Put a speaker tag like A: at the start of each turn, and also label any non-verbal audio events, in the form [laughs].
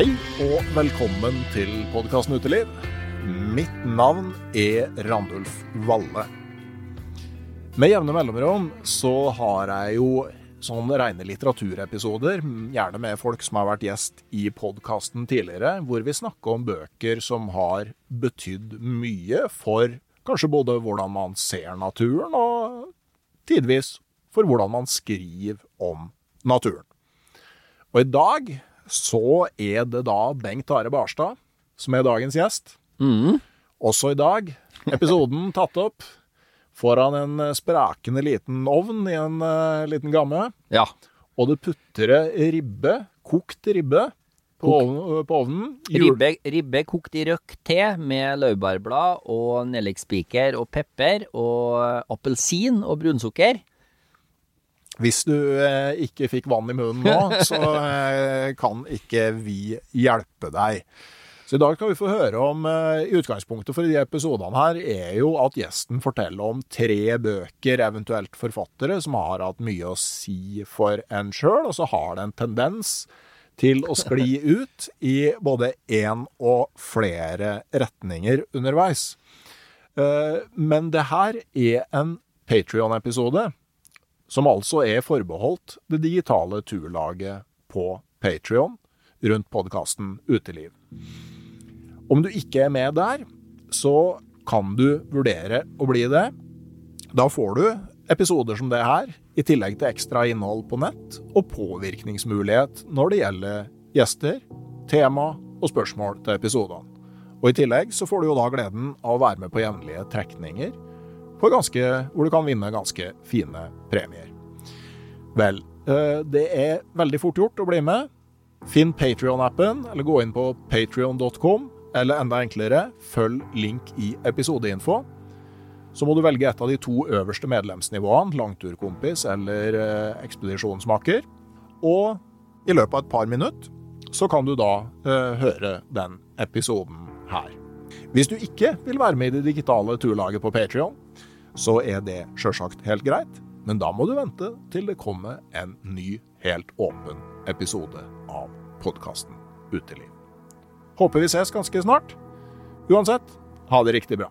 A: Hei og velkommen til podkasten Uteliv. Mitt navn er Randulf Valle. Med jevne mellomrom så har jeg jo sånne rene litteraturepisoder, gjerne med folk som har vært gjest i podkasten tidligere, hvor vi snakker om bøker som har betydd mye for kanskje både hvordan man ser naturen, og tidvis for hvordan man skriver om naturen. Og i dag så er det da Bengt Are Barstad som er dagens gjest.
B: Mm.
A: Også i dag. Episoden [laughs] tatt opp foran en sprakende liten ovn i en uh, liten gamme.
B: Ja.
A: Og det putrer ribbe, kokt ribbe, på, ovnen, på ovnen.
B: Ribbe, ribbe kokt i røkt te med laurbærblad og nellikspiker og pepper og appelsin og brunsukker.
A: Hvis du eh, ikke fikk vann i munnen nå, [laughs] så eh, kan ikke vi hjelpe deg. Så i dag skal vi få høre om eh, utgangspunktet for de episodene her er jo at gjesten forteller om tre bøker, eventuelt forfattere, som har hatt mye å si for en sjøl, og så har det en tendens til å skli [laughs] ut i både én og flere retninger underveis. Eh, Men det her er en Patrion-episode som altså er forbeholdt det digitale turlaget på Patrion rundt podkasten Uteliv. Om du ikke er med der, så kan du vurdere å bli det. Da får du episoder som det her, i tillegg til ekstra innhold på nett, og påvirkningsmulighet når det gjelder gjester, tema og spørsmål til episodene. Og I tillegg så får du jo da gleden av å være med på jevnlige trekninger, ganske, hvor du kan vinne ganske fine premier. Vel, eh, det er veldig fort gjort å bli med. Finn Patrion-appen, eller gå inn på patrion.com, eller enda enklere, følg link i episodeinfo. Så må du velge et av de to øverste medlemsnivåene, langturkompis eller eh, ekspedisjonsmaker. Og i løpet av et par minutter så kan du da eh, høre den episoden her. Hvis du ikke vil være med i det digitale turlaget på Patrion, så er det sjølsagt helt greit. Men da må du vente til det kommer en ny, helt åpen episode av podkasten Uteliv. Håper vi ses ganske snart. Uansett, ha det riktig bra.